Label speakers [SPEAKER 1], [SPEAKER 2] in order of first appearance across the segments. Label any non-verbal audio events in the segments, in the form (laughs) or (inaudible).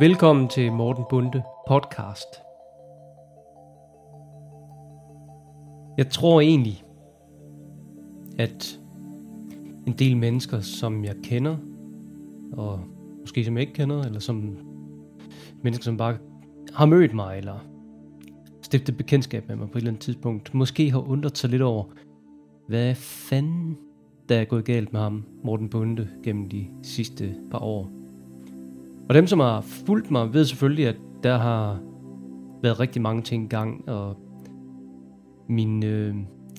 [SPEAKER 1] Velkommen til Morten Bunde podcast. Jeg tror egentlig, at en del mennesker, som jeg kender, og måske som jeg ikke kender, eller som mennesker, som bare har mødt mig, eller stiftet bekendtskab med mig på et eller andet tidspunkt, måske har undret sig lidt over, hvad fanden der er gået galt med ham, Morten Bunde, gennem de sidste par år. Og dem, som har fulgt mig, ved selvfølgelig, at der har været rigtig mange ting i gang, og min øh,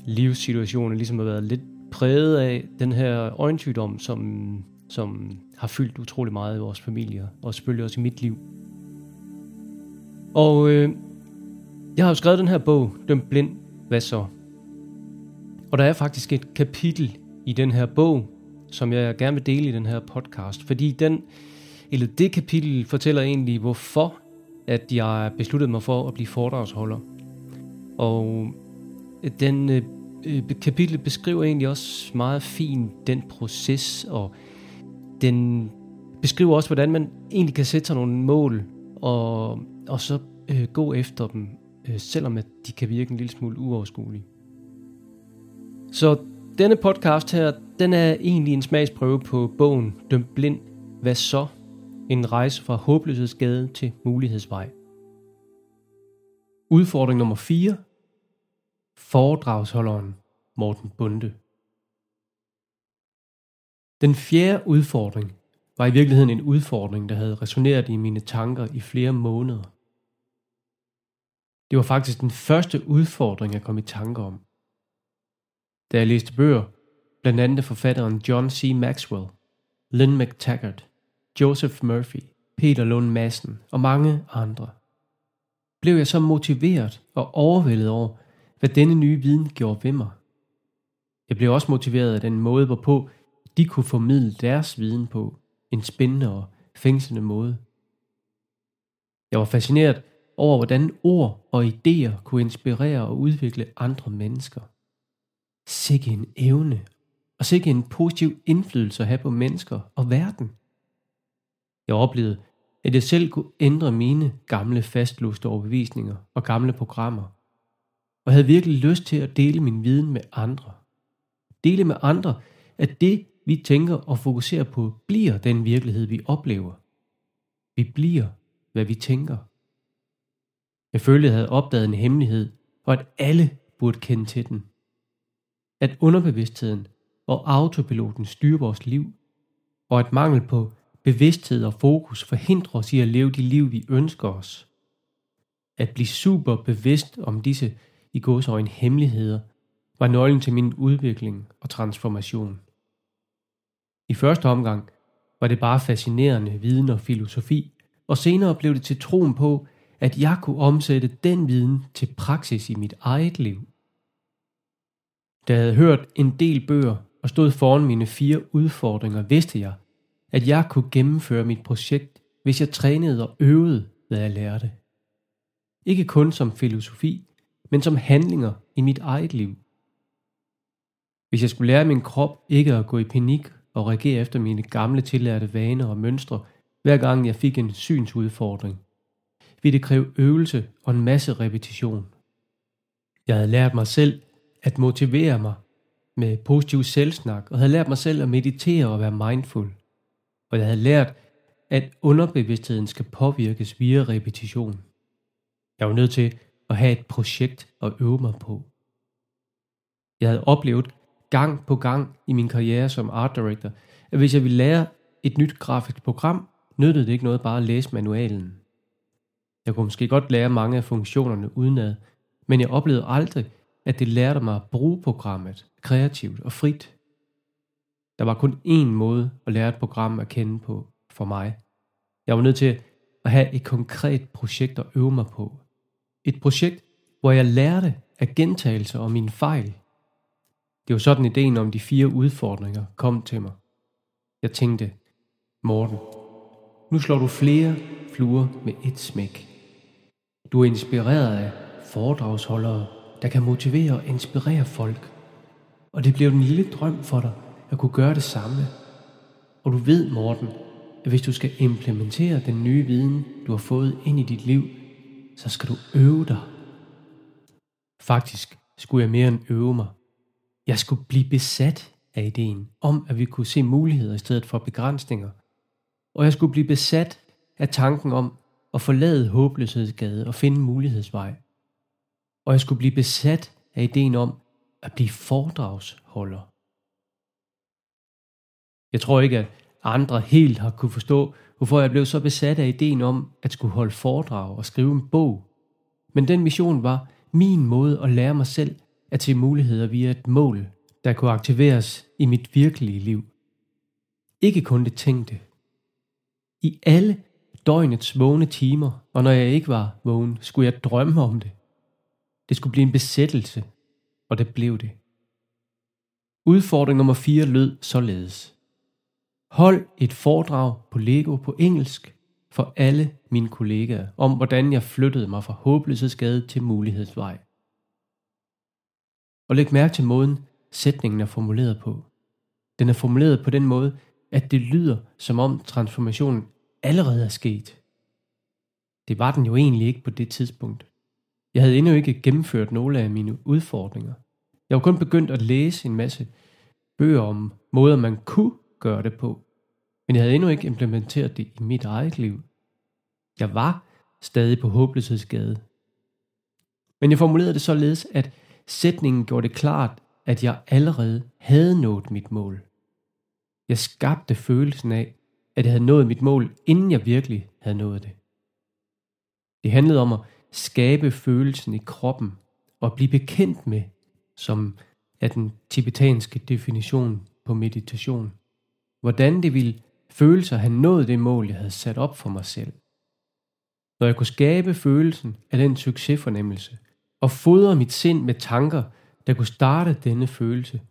[SPEAKER 1] livssituation ligesom har været lidt præget af den her øjensygdom, som, som har fyldt utrolig meget i vores familie, og selvfølgelig også i mit liv. Og øh, jeg har jo skrevet den her bog, Døm blind, hvad så? Og der er faktisk et kapitel i den her bog, som jeg gerne vil dele i den her podcast, fordi den, eller det kapitel fortæller egentlig, hvorfor at jeg besluttede mig for at blive foredragsholder. Og øh, den øh, øh kapitel beskriver egentlig også meget fint den proces, og den beskriver også, hvordan man egentlig kan sætte sig nogle mål, og, og så øh, gå efter dem, øh, selvom at de kan virke en lille smule uoverskuelige. Så denne podcast her, den er egentlig en smagsprøve på bogen Døm blind, hvad så? En rejse fra håbløshedsgade til mulighedsvej. Udfordring nummer 4. Foredragsholderen Morten Bunde. Den fjerde udfordring var i virkeligheden en udfordring, der havde resoneret i mine tanker i flere måneder. Det var faktisk den første udfordring, jeg kom i tanke om. Da jeg læste bøger, blandt andet forfatteren John C. Maxwell, Lynn McTaggart, Joseph Murphy, Peter Lund Madsen og mange andre, blev jeg så motiveret og overvældet over, hvad denne nye viden gjorde ved mig. Jeg blev også motiveret af den måde, hvorpå de kunne formidle deres viden på en spændende og fængslende måde. Jeg var fascineret over, hvordan ord og idéer kunne inspirere og udvikle andre mennesker. Sikke en evne, og sikke en positiv indflydelse at have på mennesker og verden. Jeg oplevede, at jeg selv kunne ændre mine gamle fastlåste overbevisninger og gamle programmer, og havde virkelig lyst til at dele min viden med andre. Dele med andre, at det, vi tænker og fokuserer på, bliver den virkelighed, vi oplever. Vi bliver, hvad vi tænker. Jeg følte, jeg havde opdaget en hemmelighed, og at alle burde kende til den. At underbevidstheden og autopiloten styrer vores liv, og at mangel på bevidsthed og fokus forhindrer os i at leve de liv, vi ønsker os. At blive super bevidst om disse i gåsøjne hemmeligheder, var nøglen til min udvikling og transformation. I første omgang var det bare fascinerende viden og filosofi, og senere blev det til troen på, at jeg kunne omsætte den viden til praksis i mit eget liv. Da jeg havde hørt en del bøger og stod foran mine fire udfordringer, vidste jeg, at jeg kunne gennemføre mit projekt, hvis jeg trænede og øvede, hvad jeg lærte. Ikke kun som filosofi, men som handlinger i mit eget liv. Hvis jeg skulle lære min krop ikke at gå i panik og reagere efter mine gamle tillærte vaner og mønstre, hver gang jeg fik en synsudfordring, ville det kræve øvelse og en masse repetition. Jeg havde lært mig selv at motivere mig med positiv selvsnak, og havde lært mig selv at meditere og være mindful. Og jeg havde lært, at underbevidstheden skal påvirkes via repetition. Jeg var nødt til at have et projekt at øve mig på. Jeg havde oplevet gang på gang i min karriere som art director, at hvis jeg ville lære et nyt grafisk program, nyttede det ikke noget bare at læse manualen. Jeg kunne måske godt lære mange af funktionerne udenad, men jeg oplevede aldrig, at det lærte mig at bruge programmet kreativt og frit. Der var kun én måde at lære et program at kende på for mig. Jeg var nødt til at have et konkret projekt at øve mig på. Et projekt, hvor jeg lærte af gentagelser og mine fejl. Det var sådan ideen om de fire udfordringer kom til mig. Jeg tænkte, Morten, nu slår du flere fluer med et smæk. Du er inspireret af foredragsholdere, der kan motivere og inspirere folk. Og det blev en lille drøm for dig at kunne gøre det samme. Og du ved, Morten, at hvis du skal implementere den nye viden, du har fået ind i dit liv, så skal du øve dig. Faktisk skulle jeg mere end øve mig. Jeg skulle blive besat af ideen om, at vi kunne se muligheder i stedet for begrænsninger. Og jeg skulle blive besat af tanken om at forlade håbløshedsgade og finde mulighedsvej. Og jeg skulle blive besat af ideen om at blive foredragsholder. Jeg tror ikke, at andre helt har kunne forstå, hvorfor jeg blev så besat af ideen om at skulle holde foredrag og skrive en bog. Men den mission var min måde at lære mig selv at se muligheder via et mål, der kunne aktiveres i mit virkelige liv. Ikke kun det tænkte. I alle døgnets vågne timer, og når jeg ikke var vågen, skulle jeg drømme om det. Det skulle blive en besættelse, og det blev det. Udfordring nummer 4 lød således. Hold et foredrag på Lego på engelsk for alle mine kollegaer om, hvordan jeg flyttede mig fra håbløshedsgade til mulighedsvej. Og læg mærke til måden, sætningen er formuleret på. Den er formuleret på den måde, at det lyder som om transformationen allerede er sket. Det var den jo egentlig ikke på det tidspunkt. Jeg havde endnu ikke gennemført nogle af mine udfordringer. Jeg var kun begyndt at læse en masse bøger om måder, man kunne gøre det på. Men jeg havde endnu ikke implementeret det i mit eget liv. Jeg var stadig på håbløshedsgade. Men jeg formulerede det således, at sætningen gjorde det klart, at jeg allerede havde nået mit mål. Jeg skabte følelsen af, at jeg havde nået mit mål, inden jeg virkelig havde nået det. Det handlede om at skabe følelsen i kroppen og blive bekendt med, som er den tibetanske definition på meditation, hvordan det ville føles at have nået det mål, jeg havde sat op for mig selv. Når jeg kunne skabe følelsen af den succesfornemmelse og fodre mit sind med tanker, der kunne starte denne følelse,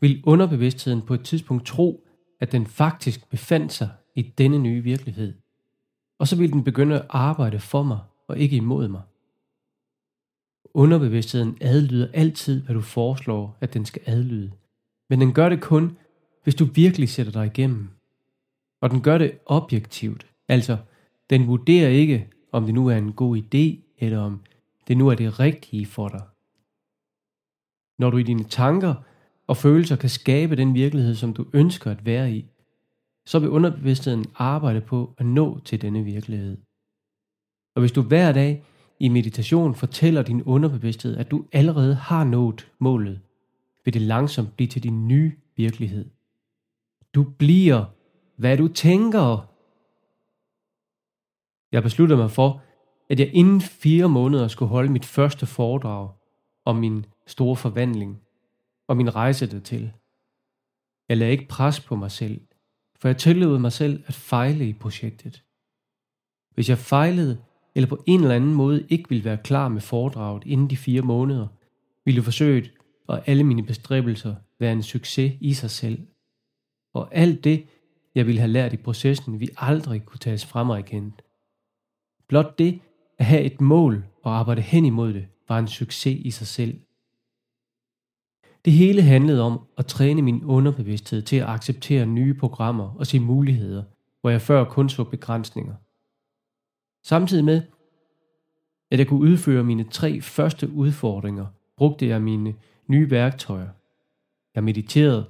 [SPEAKER 1] vil underbevidstheden på et tidspunkt tro, at den faktisk befandt sig i denne nye virkelighed. Og så vil den begynde at arbejde for mig og ikke imod mig. Underbevidstheden adlyder altid, hvad du foreslår, at den skal adlyde. Men den gør det kun, hvis du virkelig sætter dig igennem. Og den gør det objektivt. Altså, den vurderer ikke, om det nu er en god idé, eller om det nu er det rigtige for dig. Når du i dine tanker og følelser kan skabe den virkelighed, som du ønsker at være i, så vil underbevidstheden arbejde på at nå til denne virkelighed. Og hvis du hver dag i meditation fortæller din underbevidsthed, at du allerede har nået målet, vil det langsomt blive til din nye virkelighed. Du bliver, hvad du tænker. Jeg besluttede mig for, at jeg inden fire måneder skulle holde mit første foredrag om min store forvandling og min rejse dertil. Jeg lagde ikke pres på mig selv, for jeg tillod mig selv at fejle i projektet. Hvis jeg fejlede, eller på en eller anden måde ikke ville være klar med foredraget inden de fire måneder, ville forsøget og alle mine bestræbelser være en succes i sig selv. Og alt det, jeg ville have lært i processen, vi aldrig kunne tages frem og erkendt. Blot det at have et mål og arbejde hen imod det, var en succes i sig selv. Det hele handlede om at træne min underbevidsthed til at acceptere nye programmer og se muligheder, hvor jeg før kun så begrænsninger. Samtidig med, at jeg kunne udføre mine tre første udfordringer, brugte jeg mine nye værktøjer. Jeg mediterede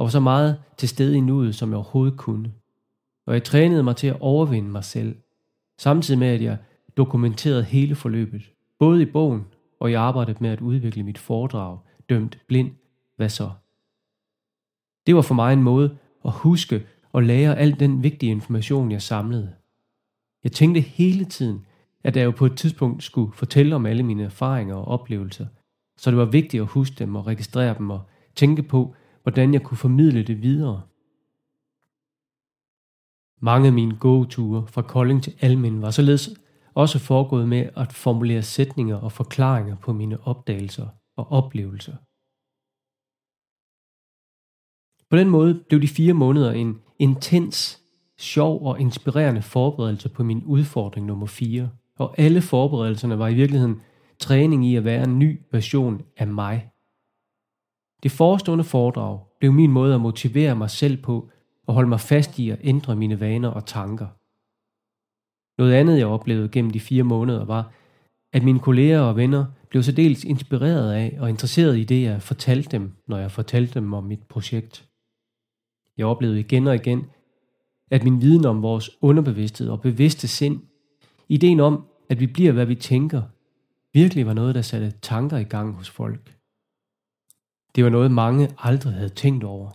[SPEAKER 1] og var så meget til stede i nuet, som jeg overhovedet kunne. Og jeg trænede mig til at overvinde mig selv, samtidig med at jeg dokumenterede hele forløbet, både i bogen og i arbejdet med at udvikle mit foredrag, dømt blind, hvad så? Det var for mig en måde at huske og lære al den vigtige information, jeg samlede. Jeg tænkte hele tiden, at jeg jo på et tidspunkt skulle fortælle om alle mine erfaringer og oplevelser, så det var vigtigt at huske dem og registrere dem og tænke på, hvordan jeg kunne formidle det videre. Mange af mine gåture fra Kolding til Almen var således også foregået med at formulere sætninger og forklaringer på mine opdagelser og oplevelser. På den måde blev de fire måneder en intens, sjov og inspirerende forberedelse på min udfordring nummer 4, og alle forberedelserne var i virkeligheden træning i at være en ny version af mig. Det forestående foredrag blev min måde at motivere mig selv på og holde mig fast i at ændre mine vaner og tanker. Noget andet, jeg oplevede gennem de fire måneder, var, at mine kolleger og venner blev så dels inspireret af og interesseret i det, jeg fortalte dem, når jeg fortalte dem om mit projekt. Jeg oplevede igen og igen, at min viden om vores underbevidsthed og bevidste sind, ideen om, at vi bliver, hvad vi tænker, virkelig var noget, der satte tanker i gang hos folk. Det var noget, mange aldrig havde tænkt over.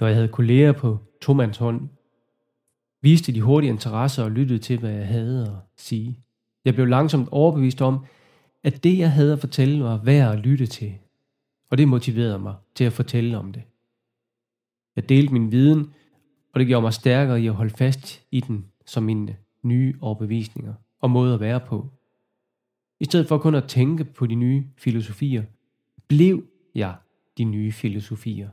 [SPEAKER 1] Når jeg havde kolleger på hånd, viste de hurtige interesse og lyttede til, hvad jeg havde at sige. Jeg blev langsomt overbevist om, at det, jeg havde at fortælle, var værd at lytte til. Og det motiverede mig til at fortælle om det. Jeg delte min viden, og det gjorde mig stærkere i at holde fast i den som mine nye overbevisninger og måde at være på. I stedet for kun at tænke på de nye filosofier, blev jeg de nye filosofier.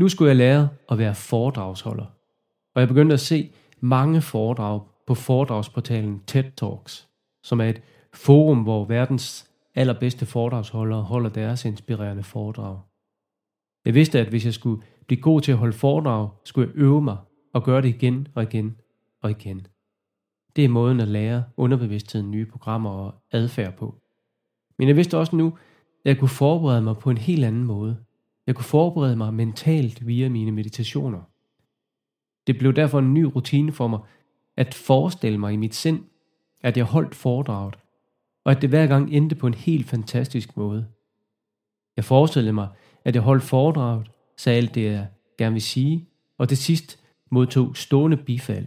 [SPEAKER 1] Nu skulle jeg lære at være foredragsholder, og jeg begyndte at se mange foredrag på foredragsportalen TED Talks, som er et forum, hvor verdens allerbedste foredragsholdere holder deres inspirerende foredrag. Jeg vidste, at hvis jeg skulle blive god til at holde foredrag, skulle jeg øve mig og gøre det igen og igen og igen. Det er måden at lære underbevidstheden nye programmer og adfærd på. Men jeg vidste også nu, at jeg kunne forberede mig på en helt anden måde. Jeg kunne forberede mig mentalt via mine meditationer. Det blev derfor en ny rutine for mig at forestille mig i mit sind, at jeg holdt foredraget, og at det hver gang endte på en helt fantastisk måde. Jeg forestillede mig, at jeg holdt foredraget, sagde alt det, jeg gerne vil sige, og til sidst modtog stående bifald.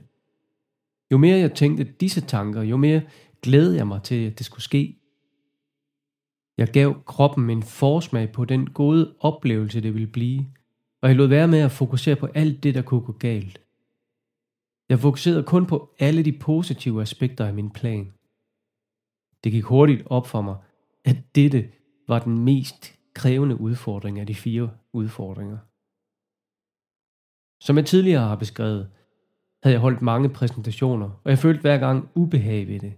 [SPEAKER 1] Jo mere jeg tænkte disse tanker, jo mere glædede jeg mig til, at det skulle ske. Jeg gav kroppen en forsmag på den gode oplevelse, det ville blive, og jeg lod være med at fokusere på alt det, der kunne gå galt. Jeg fokuserede kun på alle de positive aspekter af min plan. Det gik hurtigt op for mig, at dette var den mest krævende udfordring af de fire udfordringer. Som jeg tidligere har beskrevet, havde jeg holdt mange præsentationer, og jeg følte hver gang ubehag ved det.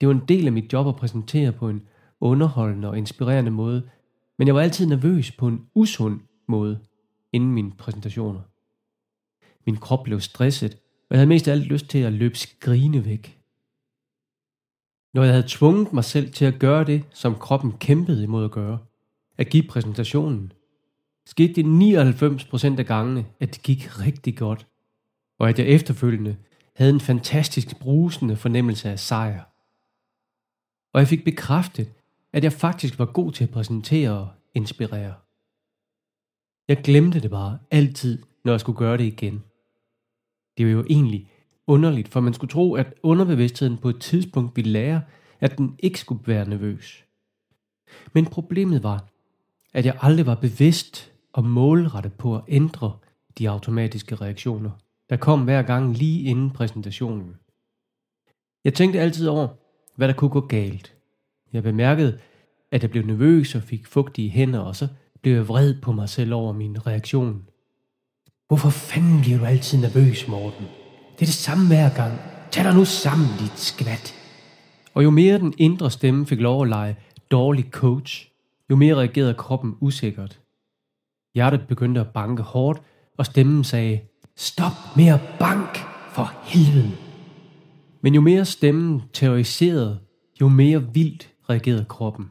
[SPEAKER 1] Det var en del af mit job at præsentere på en underholdende og inspirerende måde, men jeg var altid nervøs på en usund måde inden mine præsentationer. Min krop blev stresset, og jeg havde mest af alt lyst til at løbe skrigende væk. Når jeg havde tvunget mig selv til at gøre det, som kroppen kæmpede imod at gøre, at give præsentationen, skete det 99% af gangene, at det gik rigtig godt, og at jeg efterfølgende havde en fantastisk brusende fornemmelse af sejr. Og jeg fik bekræftet, at jeg faktisk var god til at præsentere og inspirere. Jeg glemte det bare altid, når jeg skulle gøre det igen. Det var jo egentlig underligt, for man skulle tro, at underbevidstheden på et tidspunkt ville lære, at den ikke skulle være nervøs. Men problemet var, at jeg aldrig var bevidst og målrettet på at ændre de automatiske reaktioner, der kom hver gang lige inden præsentationen. Jeg tænkte altid over, hvad der kunne gå galt. Jeg bemærkede, at jeg blev nervøs og fik fugtige hænder, og så blev jeg vred på mig selv over min reaktion. Hvorfor fanden bliver du altid nervøs, Morten? Det er det samme hver gang. Tag dig nu sammen, dit skvat. Og jo mere den indre stemme fik lov at lege dårlig coach, jo mere reagerede kroppen usikkert. Hjertet begyndte at banke hårdt, og stemmen sagde, Stop med at bank, for helvede. Men jo mere stemmen terroriserede, jo mere vildt reagerede kroppen.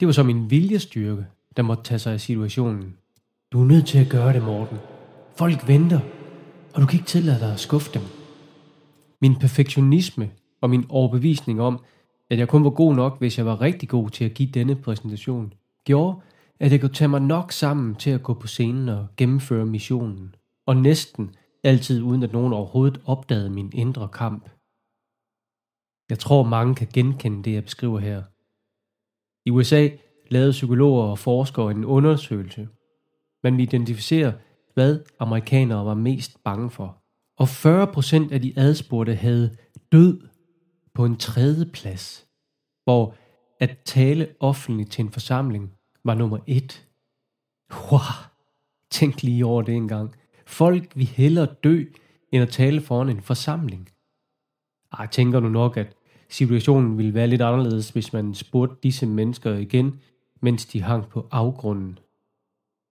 [SPEAKER 1] Det var så min viljestyrke, der måtte tage sig af situationen. Du er nødt til at gøre det, Morten. Folk venter, og du kan ikke tillade dig at skuffe dem. Min perfektionisme og min overbevisning om, at jeg kun var god nok, hvis jeg var rigtig god til at give denne præsentation, gjorde, at jeg kunne tage mig nok sammen til at gå på scenen og gennemføre missionen. Og næsten altid uden at nogen overhovedet opdagede min indre kamp. Jeg tror, mange kan genkende det, jeg beskriver her. I USA lavede psykologer og forskere en undersøgelse, man vil identificere, hvad amerikanere var mest bange for. Og 40% af de adspurgte havde død på en tredje plads, hvor at tale offentligt til en forsamling var nummer et. Wow, tænk lige over det en gang. Folk vil hellere dø, end at tale foran en forsamling. Ej, tænker du nok, at situationen ville være lidt anderledes, hvis man spurgte disse mennesker igen, mens de hang på afgrunden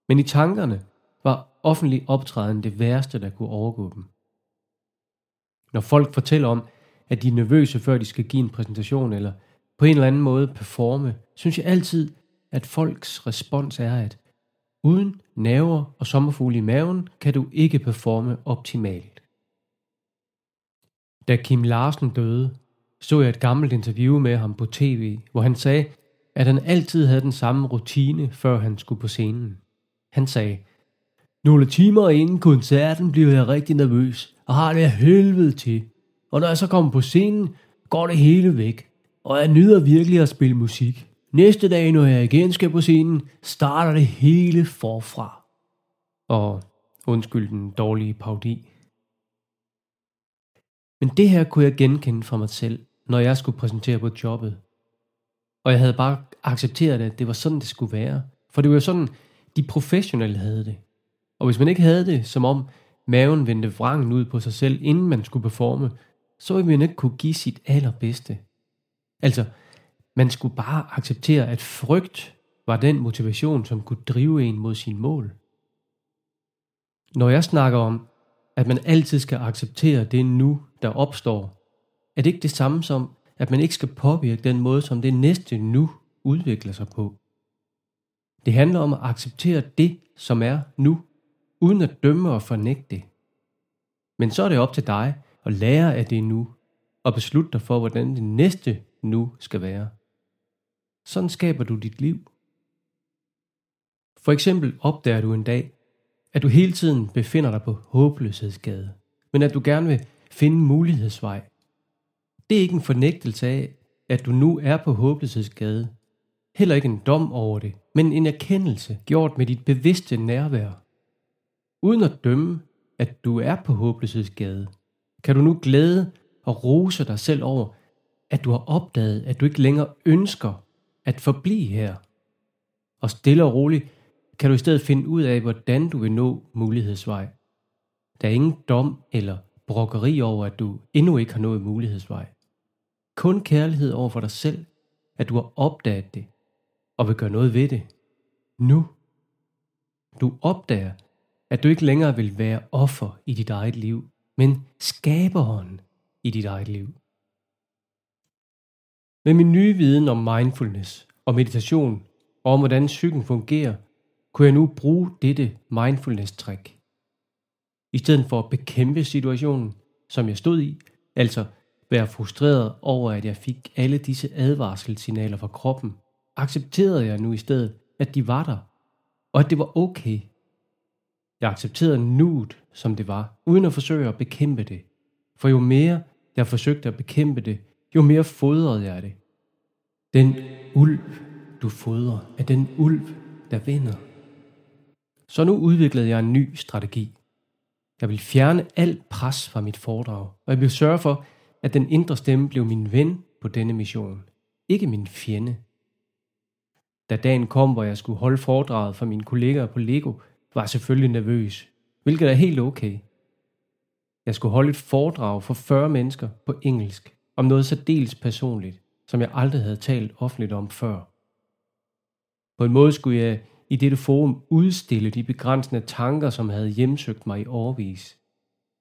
[SPEAKER 1] Men i tankerne var offentlig optræden det værste, der kunne overgå dem. Når folk fortæller om, at de er nervøse, før de skal give en præsentation, eller på en eller anden måde performe, synes jeg altid, at folks respons er, at uden naver og sommerfugle i maven, kan du ikke performe optimalt. Da Kim Larsen døde, så jeg et gammelt interview med ham på tv, hvor han sagde, at han altid havde den samme rutine, før han skulle på scenen. Han sagde, nogle timer inden koncerten bliver jeg rigtig nervøs, og har det helvede til. Og når jeg så kommer på scenen, går det hele væk, og jeg nyder virkelig at spille musik. Næste dag, når jeg igen skal på scenen, starter det hele forfra. Og undskyld den dårlige paudi. Men det her kunne jeg genkende fra mig selv, når jeg skulle præsentere på jobbet. Og jeg havde bare accepteret, at det var sådan, det skulle være. For det var jo sådan, de professionelle havde det. Og hvis man ikke havde det, som om maven vendte vrangen ud på sig selv, inden man skulle performe, så ville man ikke kunne give sit allerbedste. Altså, man skulle bare acceptere, at frygt var den motivation, som kunne drive en mod sin mål. Når jeg snakker om, at man altid skal acceptere det nu, der opstår, er det ikke det samme som, at man ikke skal påvirke den måde, som det næste nu udvikler sig på. Det handler om at acceptere det, som er nu, uden at dømme og fornægte det. Men så er det op til dig at lære af det nu, og beslutte dig for, hvordan det næste nu skal være. Sådan skaber du dit liv. For eksempel opdager du en dag, at du hele tiden befinder dig på håbløshedsgade, men at du gerne vil finde mulighedsvej. Det er ikke en fornægtelse af, at du nu er på håbløshedsgade. Heller ikke en dom over det, men en erkendelse gjort med dit bevidste nærvær. Uden at dømme, at du er på håbløshedsgade, kan du nu glæde og rose dig selv over, at du har opdaget, at du ikke længere ønsker at forblive her. Og stille og roligt kan du i stedet finde ud af, hvordan du vil nå mulighedsvej. Der er ingen dom eller brokkeri over, at du endnu ikke har nået mulighedsvej. Kun kærlighed over for dig selv, at du har opdaget det og vil gøre noget ved det. Nu. Du opdager, at du ikke længere vil være offer i dit eget liv, men skaberen i dit eget liv. Med min nye viden om mindfulness og meditation og om hvordan psyken fungerer, kunne jeg nu bruge dette mindfulness-trick. I stedet for at bekæmpe situationen, som jeg stod i, altså være frustreret over, at jeg fik alle disse advarselssignaler fra kroppen, accepterede jeg nu i stedet, at de var der, og at det var okay. Jeg accepterede nuet, som det var, uden at forsøge at bekæmpe det. For jo mere jeg forsøgte at bekæmpe det, jo mere fodrede jeg det. Den ulv, du fodrer, er den ulv, der vinder. Så nu udviklede jeg en ny strategi. Jeg vil fjerne alt pres fra mit foredrag, og jeg vil sørge for, at den indre stemme blev min ven på denne mission, ikke min fjende. Da dagen kom, hvor jeg skulle holde foredraget for mine kollegaer på Lego, var jeg selvfølgelig nervøs, hvilket er helt okay. Jeg skulle holde et foredrag for 40 mennesker på engelsk om noget så dels personligt, som jeg aldrig havde talt offentligt om før. På en måde skulle jeg i dette forum udstille de begrænsende tanker, som havde hjemsøgt mig i årvis.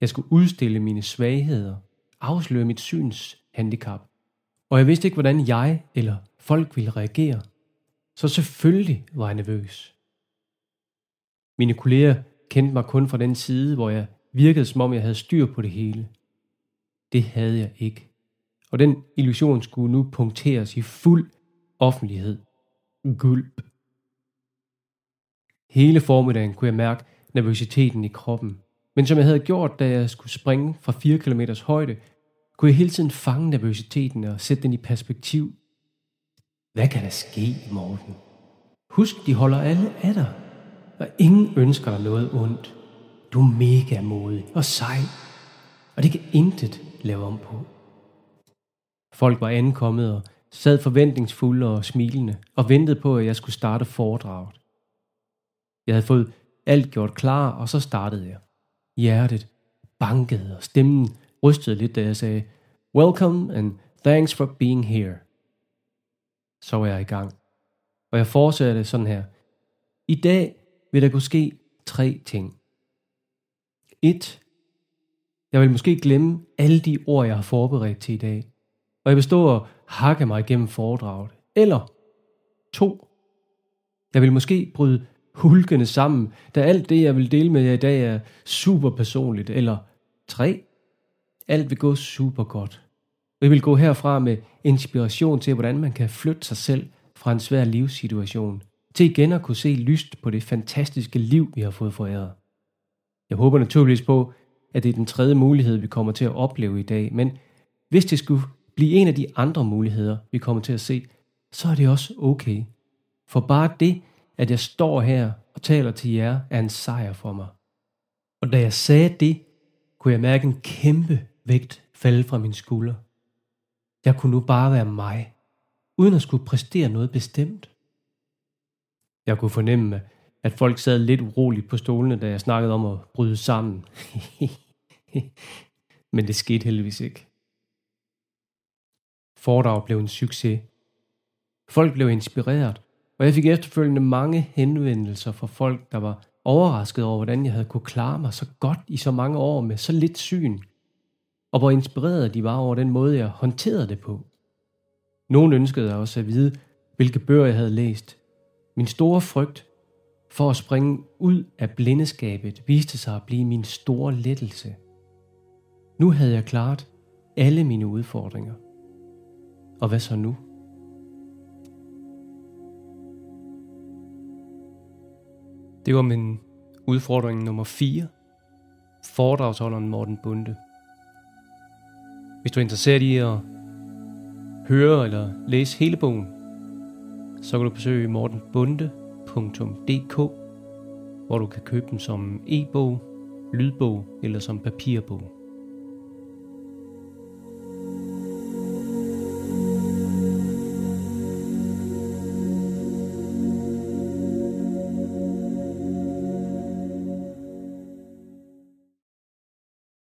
[SPEAKER 1] Jeg skulle udstille mine svagheder, afsløre mit synshandicap, og jeg vidste ikke, hvordan jeg eller folk ville reagere. Så selvfølgelig var jeg nervøs. Mine kolleger kendte mig kun fra den side, hvor jeg virkede som om jeg havde styr på det hele. Det havde jeg ikke. Og den illusion skulle nu punkteres i fuld offentlighed. Gulp. Hele formiddagen kunne jeg mærke nervøsiteten i kroppen. Men som jeg havde gjort, da jeg skulle springe fra 4 km højde, kunne jeg hele tiden fange nervøsiteten og sætte den i perspektiv. Hvad kan der ske, i morgen? Husk, de holder alle af dig, og ingen ønsker dig noget ondt. Du er mega modig og sej, og det kan intet lave om på. Folk var ankommet og sad forventningsfulde og smilende og ventede på, at jeg skulle starte foredraget. Jeg havde fået alt gjort klar, og så startede jeg. Hjertet bankede, og stemmen rystede lidt, da jeg sagde, Welcome and thanks for being here. Så var jeg i gang. Og jeg fortsatte sådan her. I dag vil der kunne ske tre ting. 1. Jeg vil måske glemme alle de ord, jeg har forberedt til i dag, og jeg vil stå og hakke mig igennem foredraget. Eller 2. Jeg vil måske bryde hulkende sammen, da alt det, jeg vil dele med jer i dag, er super personligt. Eller 3. Alt vil gå super godt. Vi vil gå herfra med inspiration til, hvordan man kan flytte sig selv fra en svær livssituation, til igen at kunne se lyst på det fantastiske liv, vi har fået foræret. Jeg håber naturligvis på, at det er den tredje mulighed, vi kommer til at opleve i dag, men hvis det skulle blive en af de andre muligheder, vi kommer til at se, så er det også okay. For bare det, at jeg står her og taler til jer, er en sejr for mig. Og da jeg sagde det, kunne jeg mærke en kæmpe vægt falde fra min skulder. Jeg kunne nu bare være mig, uden at skulle præstere noget bestemt. Jeg kunne fornemme, at folk sad lidt uroligt på stolene, da jeg snakkede om at bryde sammen. (laughs) Men det skete heldigvis ikke. Foredrag blev en succes. Folk blev inspireret, og jeg fik efterfølgende mange henvendelser fra folk, der var overrasket over, hvordan jeg havde kunne klare mig så godt i så mange år med så lidt syn, og hvor inspireret de var over den måde, jeg håndterede det på. Nogle ønskede også at vide, hvilke bøger jeg havde læst. Min store frygt for at springe ud af blindeskabet viste sig at blive min store lettelse. Nu havde jeg klaret alle mine udfordringer. Og hvad så nu? Det var min udfordring nummer 4. Foredragsholderen Morten Bunde. Hvis du er interesseret i at høre eller læse hele bogen, så kan du besøge mortenbunde.dk, hvor du kan købe den som e-bog, lydbog eller som papirbog.